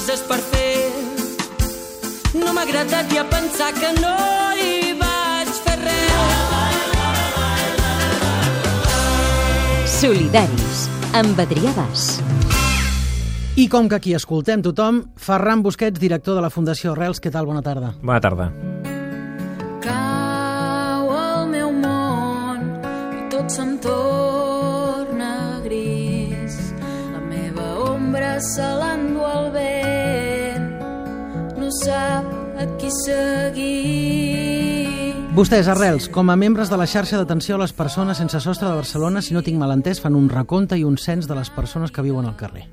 coses per fer. No m'ha agradat ja pensar que no hi vaig fer res. Solidaris, amb Adrià Bas. I com que aquí escoltem tothom, Ferran Busquets, director de la Fundació Arrels, què tal? Bona tarda. Bona tarda. Cau el meu món i tot se'm torna gris. La meva ombra se l'endú no sap a qui seguir. Vostès, Arrels, com a membres de la xarxa d'atenció a les persones sense sostre de Barcelona, si no tinc mal entès, fan un recompte i un cens de les persones que viuen al carrer.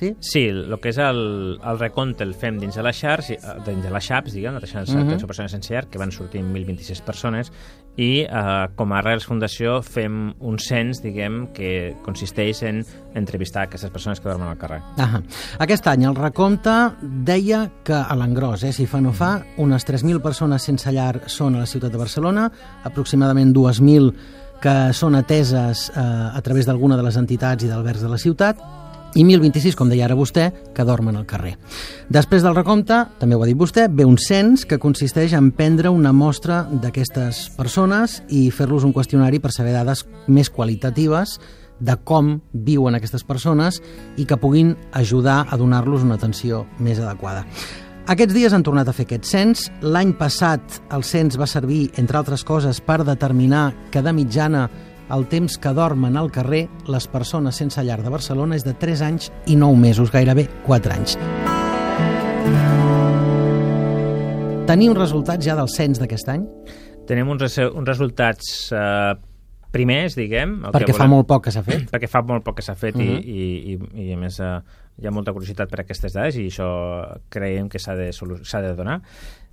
Sí? Sí, el que és el, el recompte el fem dins de la xarxa, dins de la XAPS, diguem, la xarxa Mhm. d'atenció a persones sense llar, que van sortir 1.026 persones, i eh, com a Arrels Fundació fem un cens, diguem, que consisteix en entrevistar aquestes persones que dormen al carrer. Ah Aquest any el recompte deia que a l'engròs, eh, si fa no fa, unes 3.000 persones sense llar són a la ciutat de Barcelona, aproximadament 2.000 que són ateses eh, a través d'alguna de les entitats i d'albergs de la ciutat, i 1.026, com deia ara vostè, que dormen al carrer. Després del recompte, també ho ha dit vostè, ve un cens que consisteix en prendre una mostra d'aquestes persones i fer-los un qüestionari per saber dades més qualitatives de com viuen aquestes persones i que puguin ajudar a donar-los una atenció més adequada. Aquests dies han tornat a fer aquest cens. L'any passat el cens va servir, entre altres coses, per determinar que de mitjana el temps que dormen al carrer les persones sense llar de Barcelona és de 3 anys i 9 mesos, gairebé 4 anys. Teniu resultats ja del cens d'aquest any? Tenim uns, res- uns resultats eh, primers, diguem. el que Perquè fa volem- molt poc que s'ha fet. perquè fa molt poc que s'ha fet Mhm. i, i, i, i a més eh, hi ha molta curiositat per aquestes dades i això creiem que s'ha de, de donar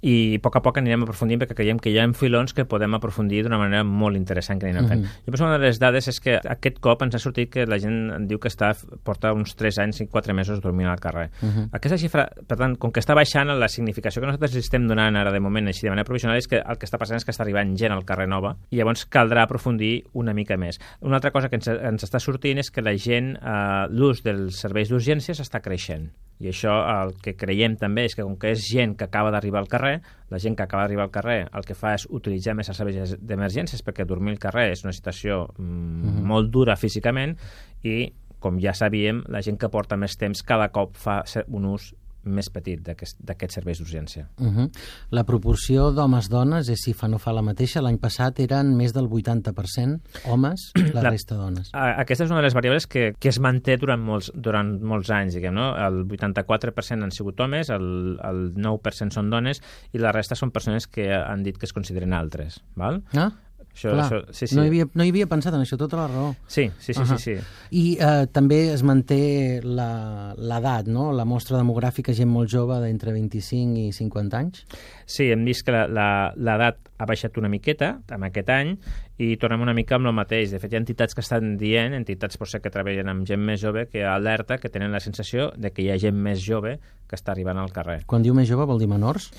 i a poc a poc anirem aprofundint perquè creiem que hi ha filons que podem aprofundir d'una manera molt interessant que anirem fent. Mhm. Jo penso que una de les dades és que aquest cop ens ha sortit que la gent en diu que està, porta uns 3 anys i 4 mesos dormint al carrer. Mhm. Aquesta xifra, per tant, com que està baixant, la significació que nosaltres estem donant ara de moment així de manera provisional és que el que està passant és que està arribant gent al carrer nova i llavors caldrà aprofundir una mica més. Una altra cosa que ens, ens està sortint és que la gent, eh, l'ús dels serveis d'urgències està creixent. I això el que creiem també és que com que és gent que acaba d'arribar al carrer, la gent que acaba d'arribar al carrer el que fa és utilitzar més els serveis d'emergències perquè dormir al carrer és una situació mm, molt dura físicament i com ja sabíem, la gent que porta més temps cada cop fa un ús més petit d'aquest- d'aquests serveis d'urgència. Uh -huh. La proporció d'homes-dones és si fa no fa la mateixa. L'any passat eren més del 80% homes, la, La- resta dones. A- Aquesta és una de les variables que, que es manté durant molts, durant molts anys, diguem, no? El 84% han sigut homes, el, el 9% són dones i la resta són persones que han dit que es consideren altres, val? Ah? Això, Clar, això, sí, sí. No, hi havia, no hi havia pensat en això, tota la raó. Sí, sí, sí, Ahà. sí, sí. I eh, també es manté la- l'edat, no? La mostra demogràfica, gent molt jove d'entre 25 i 50 anys. Sí, hem vist que l'edat ha baixat una miqueta amb aquest any i tornem una mica amb el mateix. De fet, hi ha entitats que estan dient, entitats potser que treballen amb gent més jove, que alerta que tenen la sensació de que hi ha gent més jove que està arribant al carrer. Quan diu més jove vol dir menors?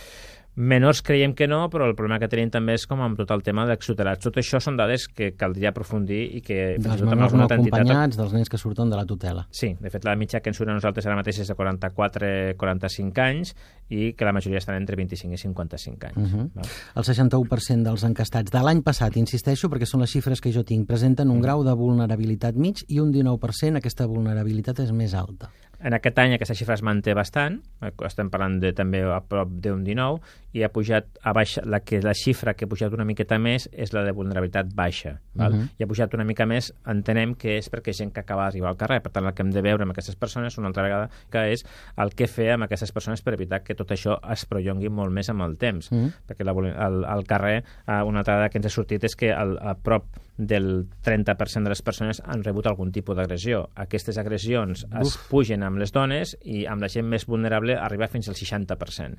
Menors creiem que no, però el problema que tenim també és com amb tot el tema d'extutelats. Tot això són dades que caldria aprofundir i que Dels menors no acompanyats, dels nens que surten de la tutela. Sí, de fet la mitja que ens surt a nosaltres ara mateix és de 44-45 anys i que la majoria estan entre 25 i 55 anys. Mhm. val? El 61% dels encastats de l'any passat, insisteixo, perquè són les xifres que jo tinc, presenten un grau de vulnerabilitat mig i un 19% aquesta vulnerabilitat és més alta. En aquest any aquesta xifra es manté bastant, estem parlant de també a prop d'un 19, i ha pujat a baixa, la, que, la xifra que ha pujat una miqueta més és la de vulnerabilitat baixa. Val? Mhm. I ha pujat una mica més, entenem que és perquè gent que acaba d'arribar al carrer. Per tant, el que hem de veure amb aquestes persones una altra vegada que és el que fer amb aquestes persones per evitar que tot això es prolongui molt més amb el temps. Mhm. Perquè la, al, al carrer, eh, una altra dada que ens ha sortit és que al, a prop del 30% de les persones han rebut algun tipus d'agressió. Aquestes agressions es pugen amb les dones i amb la gent més vulnerable arriba fins al 60%.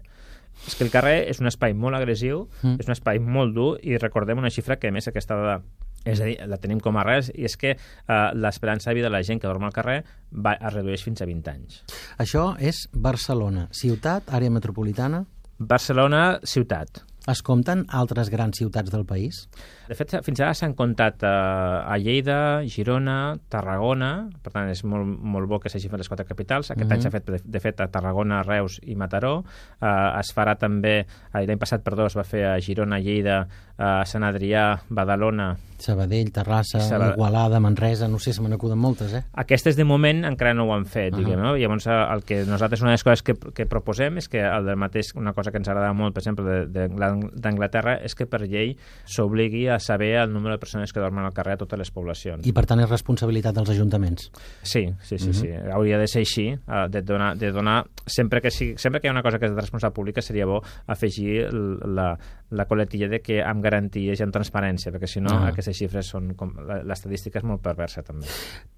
És que el carrer és un espai molt agressiu, Mm. és un espai molt dur i recordem una xifra que a més aquesta dada és a dir, la tenim com a res i és que eh, l'esperança de vida de la gent que dorm al carrer va, es redueix fins a 20 anys. Això és Barcelona, ciutat, àrea metropolitana. Barcelona, ciutat. Es compten altres grans ciutats del país? De fet, fins ara s'han comptat eh, a Lleida, Girona, Tarragona, per tant és molt, molt bo que s'hagi fet les quatre capitals. Aquest Mhm. any s'ha fet, de, de fet, a Tarragona, Reus i Mataró. Eh, es farà també, eh, l'any passat, perdó, es va fer a Girona, Lleida, a Sant Adrià, Badalona, Sabadell, Terrassa, Saba- Igualada, Manresa, no sé, se me n'acuden moltes, eh? Aquestes, de moment, encara no ho han fet, Ahà. diguem, no? Llavors, eh, el que nosaltres, una de les coses que, que proposem és que el del mateix, una cosa que ens agrada molt, per exemple, de- de- d'Anglaterra, és que per llei s'obligui a saber el número de persones que dormen al carrer a totes les poblacions. I per tant és responsabilitat dels ajuntaments. Sí, sí, sí, Mhm. sí. Hauria de ser així, eh, de donar, de donar sempre, que sigui, sempre que hi ha una cosa que és de responsabilitat pública seria bo afegir la, la coletilla de que amb garanties i amb transparència, perquè si no Ah. aquestes xifres són com... L'estadística és molt perversa també.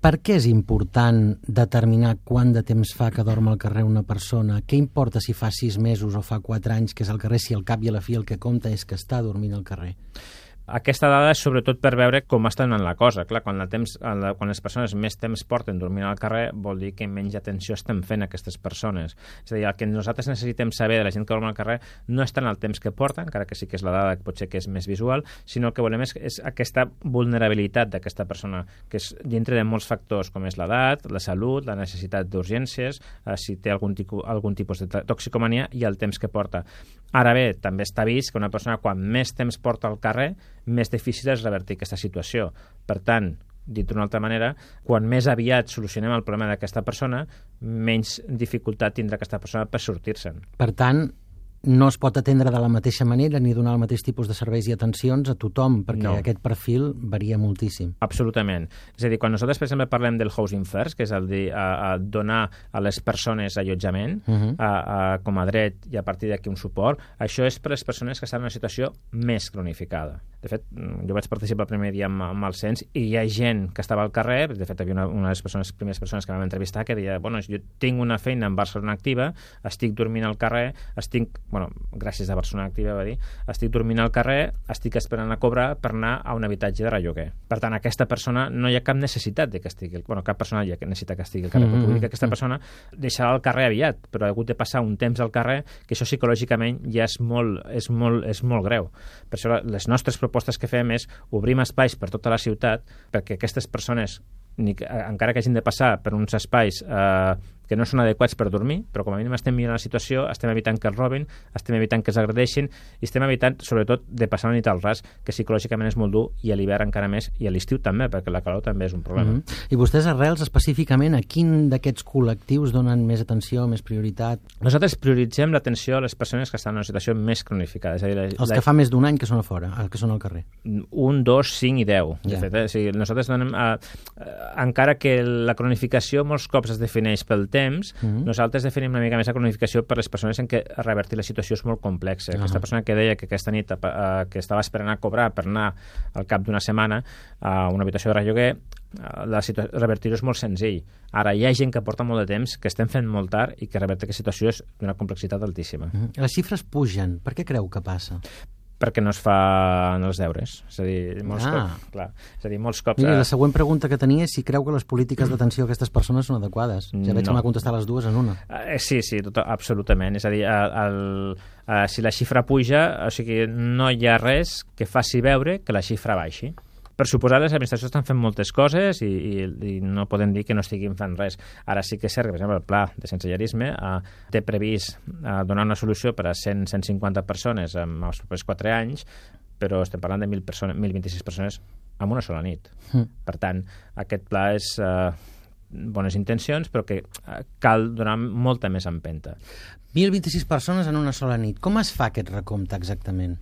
Per què és important determinar quant de temps fa que dorm al carrer una persona? Què importa si fa sis mesos o fa quatre anys que és al carrer, si al cap i a la fi el que compta és que està dormint al carrer? Aquesta dada és sobretot per veure com està anant la cosa. Clar, quan, el temps, la, quan les persones més temps porten dormint al carrer vol dir que menys atenció estem fent a aquestes persones. És a dir, el que nosaltres necessitem saber de la gent que dorm al carrer no és tant el temps que porta, encara que sí que és la dada que potser que és més visual, sinó el que volem és, és aquesta vulnerabilitat d'aquesta persona, que és dintre de molts factors, com és l'edat, la salut, la necessitat d'urgències, eh, si té algun, tico, algun tipus de to- toxicomania i el temps que porta. Ara bé, també està vist que una persona quan més temps porta al carrer, més difícil és revertir aquesta situació. Per tant, dit d'una altra manera, quan més aviat solucionem el problema d'aquesta persona, menys dificultat tindrà aquesta persona per sortir-se'n. Per tant, no es pot atendre de la mateixa manera ni donar el mateix tipus de serveis i atencions a tothom, perquè No. aquest perfil varia moltíssim. Absolutament. És a dir, quan nosaltres, per exemple, parlem del housing first, que és el de a, a donar a les persones allotjament Uh -huh. a, a, com a dret i a partir d'aquí un suport, això és per a les persones que estan en una situació més cronificada. De fet, jo vaig participar el primer dia amb, amb el cens i hi ha gent que estava al carrer, de fet, hi havia una, una de les persones, primeres persones que vam entrevistar que deia, bueno, jo tinc una feina en Barcelona Activa, estic dormint al carrer, estic, bueno, gràcies a Barcelona Activa va dir, estic dormint al carrer, estic esperant a cobrar per anar a un habitatge de relloguer. Per tant, aquesta persona no hi ha cap necessitat de que estigui, bueno, cap persona ha que necessita que estigui al carrer, Mm, mm, dir que aquesta mm. persona deixarà el carrer aviat, però ha hagut de passar un temps al carrer que això psicològicament ja és molt, és molt, és molt greu. Per això les nostres propostes que fem és obrim espais per tota la ciutat perquè aquestes persones ni eh, encara que hagin de passar per uns espais eh, que no són adequats per dormir, però com a mínim estem millorant la situació, estem evitant que els robin, estem evitant que els agredeixin i estem evitant, sobretot, de passar la nit al ras, que psicològicament és molt dur i a l'hivern encara més i a l'estiu també, perquè la calor també és un problema. Uh -huh. I vostès, arrels, específicament, a quin d'aquests col·lectius donen més atenció, més prioritat? Nosaltres prioritzem l'atenció a les persones que estan en una situació més cronificada, és a dir, la, Els la, que fa més d'un any que són a fora, els que són al carrer. un, dos, cinc i deu. De Ja. fet, eh? o sigui, nosaltres donem... Eh, eh, encara que la cronificació molts cops es defineix pel temps, Mhm. nosaltres definim una mica més la cronificació per les persones en què revertir la situació és molt complexa. Aquesta Ah. persona que deia que aquesta nit eh, que estava esperant a cobrar per anar al cap d'una setmana a una habitació de relloguer, eh, la situa- revertir-ho és molt senzill. Ara hi ha gent que porta molt de temps, que estem fent molt tard i que revertir aquesta situació és d'una complexitat altíssima. Uh -huh. Les xifres pugen. Per què creu que passa? Perquè no es fan els deures. És a dir, molts, Ah. cops, clar, és a dir, molts cops... Miri, eh, la següent pregunta que tenia és si creu que les polítiques d'atenció a aquestes persones són adequades. Ja veig No. que m'ha contestat les dues en una. Eh, sí, sí, tot, absolutament. És a dir, el, el, eh, si la xifra puja, o sigui, no hi ha res que faci veure que la xifra baixi. Per suposar, les administracions estan fent moltes coses i, i, i no podem dir que no estiguin fent res. Ara sí que és cert que, per exemple, el pla de sensellarisme eh, té previst eh, donar una solució per a 100-150 persones en els propers 4 anys, però estem parlant de 1.000 persones, 1.026 persones en una sola nit. Mm. Per tant, aquest pla és eh, bones intencions, però que eh, cal donar molta més empenta. 1.026 persones en una sola nit. Com es fa aquest recompte exactament?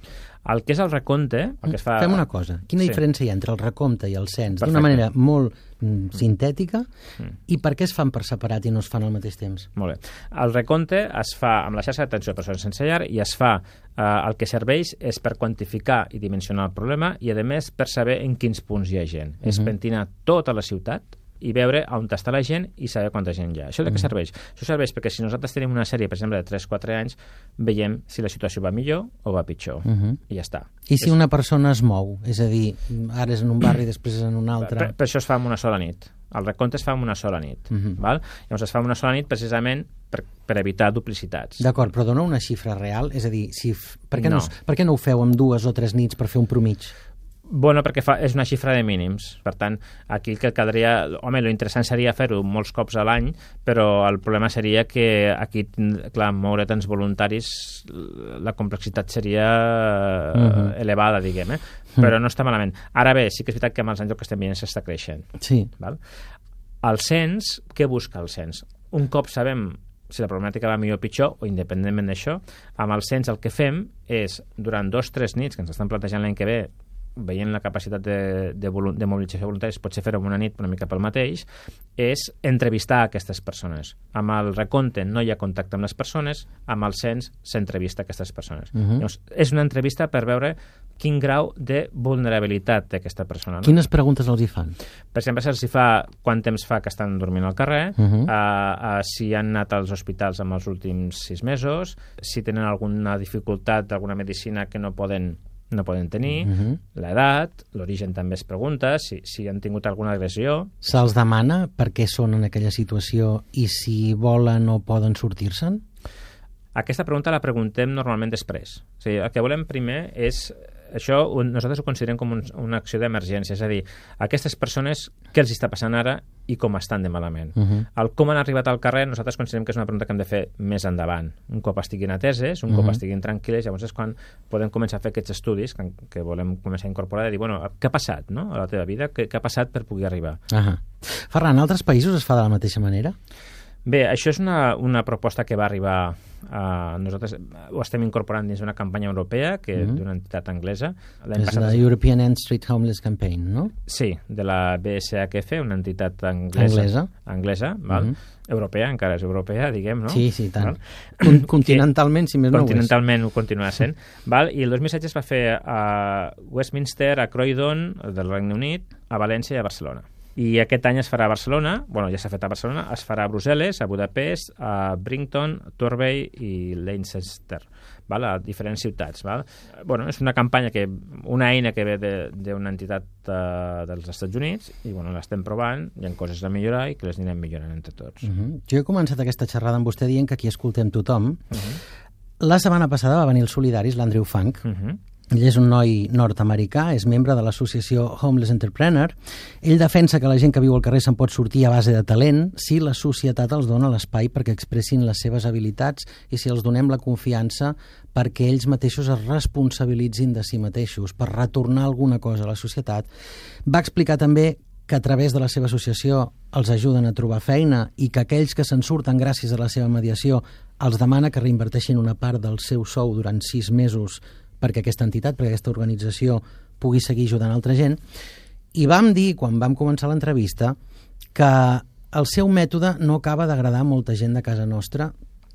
El que és el recompte, el que es fa... Fem una cosa. Quina Sí. diferència hi ha entre el recompte i el cens? D'una manera molt mm, sintètica. Mm. I per què es fan per separat i no es fan al mateix temps? Molt bé. El recompte es fa amb la xarxa d'atenció a persones sense llar i es fa, eh, el que serveix és per quantificar i dimensionar el problema i, a més, per saber en quins punts hi ha gent. És Mhm. pentinar tota la ciutat i veure on està la gent i saber quanta gent hi ha. Això de què serveix? Això serveix perquè si nosaltres tenim una sèrie, per exemple, de 3-4 anys, veiem si la situació va millor o va pitjor. Mhm. I ja està. I si una persona es mou? És a dir, ara és en un barri, després és en un altre... Per, per això es fa en una sola nit. El recompte es fa en una sola nit. Mhm. val? Llavors es fa en una sola nit precisament per, per evitar duplicitats. D'acord, però dona una xifra real? És a dir, si, per, què no. No. per què no ho feu amb dues o tres nits per fer un promig? Bueno, perquè fa, és una xifra de mínims. Per tant, aquí el que caldria... Home, lo interessant seria fer-ho molts cops a l'any, però el problema seria que aquí, clar, moure tants voluntaris, la complexitat seria Mhm. elevada, diguem, eh? Però no està malament. Ara bé, sí que és veritat que amb els anys el que estem veient s'està creixent. Sí. Val? El cens, què busca el cens? Un cop sabem si la problemàtica va millor o pitjor, o independentment d'això, amb el cens el que fem és, durant dos o tres nits que ens estan plantejant l'any que ve, veient la capacitat de, de, volu- de mobilització de voluntaris, potser fer-ho una nit una mica pel mateix, és entrevistar aquestes persones. Amb el recompte no hi ha contacte amb les persones, amb el cens s'entrevista aquestes persones. Mhm. Llavors, és una entrevista per veure quin grau de vulnerabilitat té aquesta persona. No? Quines preguntes els hi fan? Per exemple, se'ls fa quant temps fa que estan dormint al carrer, uh Mhm. -huh. uh, uh, si han anat als hospitals en els últims sis mesos, si tenen alguna dificultat d'alguna medicina que no poden no poden tenir, uh Mhm. -huh. l'edat, l'origen també es pregunta, si, si han tingut alguna agressió, Se'ls demana per què són en aquella situació i si volen o poden sortir-se'n? Aquesta pregunta la preguntem normalment després. O sigui, el que volem primer és... Això ho- nosaltres ho considerem com un, una acció d'emergència, és a dir, aquestes persones què els està passant ara i com estan de malament. Uh -huh. El com han arribat al carrer nosaltres considerem que és una pregunta que hem de fer més endavant. Un cop estiguin ateses, un uh -huh. Cop estiguin tranquil·les, llavors és quan podem començar a fer aquests estudis que, que volem començar a incorporar de dir, bueno, què ha passat no? a la teva vida? Què, què ha passat per poder arribar? Ahà. Ferran, en altres països es fa de la mateixa manera? Bé, això és una, una proposta que va arribar a... Nosaltres ho estem incorporant dins d'una campanya europea, que Mhm. d'una entitat anglesa. És passat- la European End Street Homeless Campaign, no? Sí, de la BSHF, una entitat anglesa. Anglesa. Anglesa, val? Mhm. Europea, encara és europea, diguem, no? Sí, sí, tant. Val? Con continentalment, si més no ho. Continentalment ho continua sent. val? I el 2016 es va fer a Westminster, a Croydon, del Regne Unit, a València i a Barcelona. I aquest any es farà a Barcelona, bueno, ja s'ha fet a Barcelona, es farà a Brussel·les, a Budapest, a Brington, Torbay i Leicester, val? a diferents ciutats. Val? Bueno, és una campanya, que una eina que ve de- d'una entitat eh, dels Estats Units i bueno, l'estem provant, hi ha coses a millorar i que les anirem millorant entre tots. Uh -huh. Jo he començat aquesta xerrada amb vostè dient que aquí escoltem tothom. Uh -huh. La setmana passada va venir el Solidaris, l'Andrew Funk. Uh -huh. Ell és un noi nord-americà, és membre de l'associació Homeless Entrepreneur. Ell defensa que la gent que viu al carrer se'n pot sortir a base de talent si la societat els dona l'espai perquè expressin les seves habilitats i si els donem la confiança perquè ells mateixos es responsabilitzin de si mateixos, per retornar alguna cosa a la societat. Va explicar també que a través de la seva associació els ajuden a trobar feina i que aquells que se'n surten gràcies a la seva mediació els demana que reinverteixin una part del seu sou durant sis mesos perquè aquesta entitat, perquè aquesta organització pugui seguir ajudant altra gent. I vam dir, quan vam començar l'entrevista, que el seu mètode no acaba d'agradar molta gent de casa nostra.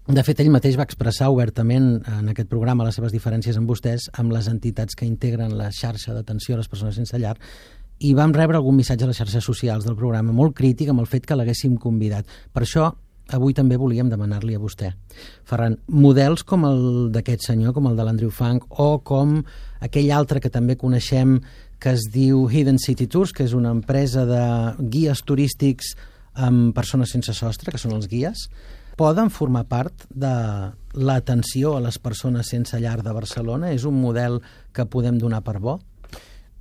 De fet, ell mateix va expressar obertament en aquest programa les seves diferències amb vostès, amb les entitats que integren la xarxa d'atenció a les persones sense llar, i vam rebre algun missatge a les xarxes socials del programa molt crític amb el fet que l'haguéssim convidat. Per això, avui també volíem demanar-li a vostè. Ferran, models com el d'aquest senyor, com el de l'Andrew Funk, o com aquell altre que també coneixem que es diu Hidden City Tours, que és una empresa de guies turístics amb persones sense sostre, que són els guies, poden formar part de l'atenció a les persones sense llar de Barcelona? És un model que podem donar per bo?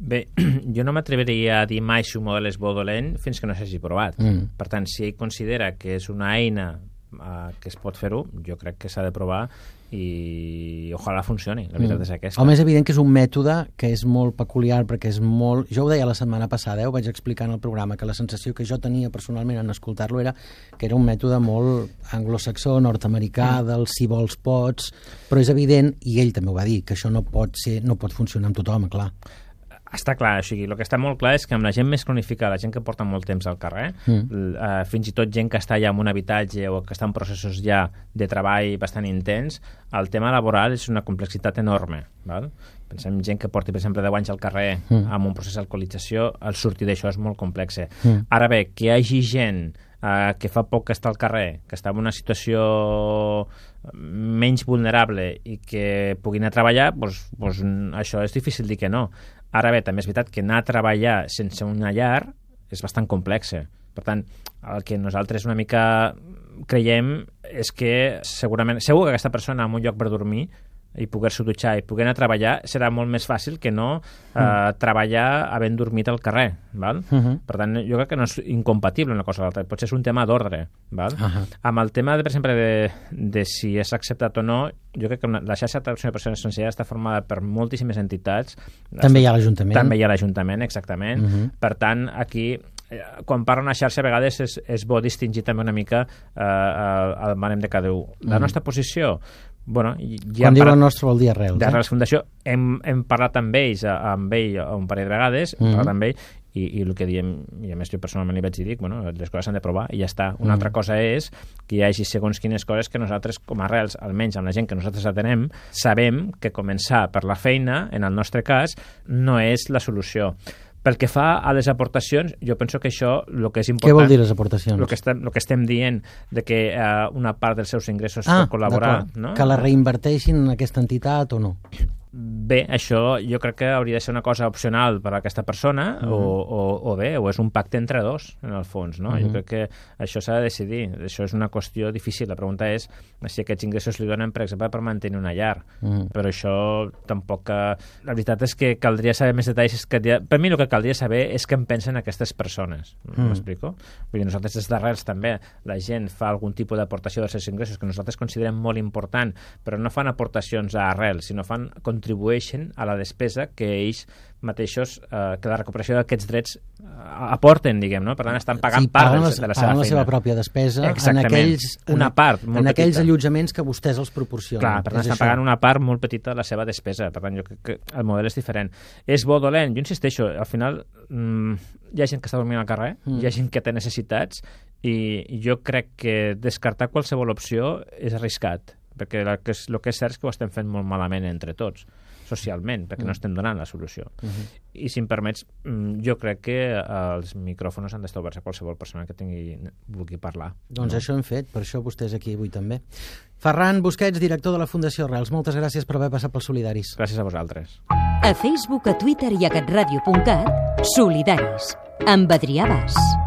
Bé, jo no m'atreviria a dir mai si un model és bo o dolent fins que no s'hagi provat. Mm. Per tant, si ell considera que és una eina uh, que es pot fer-ho, jo crec que s'ha de provar i ojalà funcioni, la veritat Mm. és aquesta. Home, és evident que és un mètode que és molt peculiar perquè és molt... Jo ho deia la setmana passada, eh? ho vaig explicar en el programa, que la sensació que jo tenia personalment en escoltar-lo era que era un mètode molt anglosaxó, nord-americà, Mm. del si vols pots, però és evident, i ell també ho va dir, que això no pot, ser, no pot funcionar amb tothom, clar. Està clar, o sigui, el que està molt clar és que amb la gent més cronificada, la gent que porta molt temps al carrer, Mm. uh, fins i tot gent que està ja en un habitatge o que està en processos ja de treball bastant intens, el tema laboral és una complexitat enorme. Val? Pensem en gent que porti, per exemple, 10 anys al carrer Mm. amb un procés d'alcoholització, el sortir d'això és molt complex. Mm. Ara bé, que hi hagi gent uh, que fa poc que està al carrer, que està en una situació menys vulnerable i que puguin anar a treballar, doncs, doncs això és difícil dir que no. Ara bé, també és veritat que anar a treballar sense una llar és bastant complex. Per tant, el que nosaltres una mica creiem és que segurament, segur que aquesta persona amb un lloc per dormir i poder-se dutxar i poder anar a treballar serà molt més fàcil que no eh, Mm. treballar havent dormit al carrer. Val? Uh -huh. Per tant, jo crec que no és incompatible una cosa amb l'altra, potser és un tema d'ordre. val? Ahà. Amb el tema, de, per exemple, de, de si és acceptat o no, jo crec que una, la xarxa d'atenció de persones senceres està formada per moltíssimes entitats. També hi ha l'Ajuntament. També hi ha l'Ajuntament, exactament. Uh -huh. Per tant, aquí eh, quan parla una xarxa a vegades és, és bo distingir també una mica eh, el, el barem de cada un. La Mhm. nostra posició, bueno, ja Quan diu el nostre vol dir arrels. de Eh? Fundació hem, hem parlat amb ells, amb ell un parell de vegades, hem Mhm. parlat amb ell i, i el que diem, i a més jo personalment li vaig dir, dic, bueno, les coses s'han de provar i ja està. Una Mhm. altra cosa és que hi hagi segons quines coses que nosaltres, com a Arrels, almenys amb la gent que nosaltres atenem, sabem que començar per la feina, en el nostre cas, no és la solució. Pel que fa a les aportacions, jo penso que això, el que és Què important... vol dir les aportacions? El que, estem, el que estem dient de que eh, una part dels seus ingressos ah, col·laborar... No? Que la reinverteixin en aquesta entitat o no? Bé, això jo crec que hauria de ser una cosa opcional per a aquesta persona Mhm. o, o, o bé, o és un pacte entre dos, en el fons, no? Jo Mhm. crec que això s'ha de decidir. Això és una qüestió difícil. La pregunta és si aquests ingressos li donen, per exemple, per mantenir una llar. Mhm. Però això tampoc... eh, La veritat és que caldria saber més detalls. És que, per mi el que caldria saber és què en pensen aquestes persones. Mm. M'explico? Vull dir, nosaltres des d'arrels també la gent fa algun tipus d'aportació dels seus ingressos que nosaltres considerem molt important, però no fan aportacions a arrels, sinó fan, contribueixen a la despesa que ells mateixos, eh, que la recuperació d'aquests drets eh, aporten, diguem, no? Per tant, estan pagant sí, part paguen de, la, la seva la feina. seva pròpia despesa en Exactament. aquells, en, Una part molt en aquells petita. allotjaments que vostès els proporcionen. Clar, per tant, estan això. pagant una part molt petita de la seva despesa. Per tant, jo crec que el model és diferent. És bo dolent? Jo insisteixo, al final mm, hi ha gent que està dormint al carrer, Mm. hi ha gent que té necessitats i jo crec que descartar qualsevol opció és arriscat, perquè el que és, el que és cert és que ho estem fent molt malament entre tots socialment, perquè Mm. no estem donant la solució. Mhm. I si em permets, mm, jo crec que eh, els micròfons han d'estar oberts a qualsevol persona que tingui, vulgui parlar. Doncs això hem fet, per això vostès aquí avui també. Ferran Busquets, director de la Fundació Arrels, moltes gràcies per haver passat pels solidaris. Gràcies a vosaltres. A Facebook, a Twitter i a catradio.cat, Solidaris, amb Adrià Bas.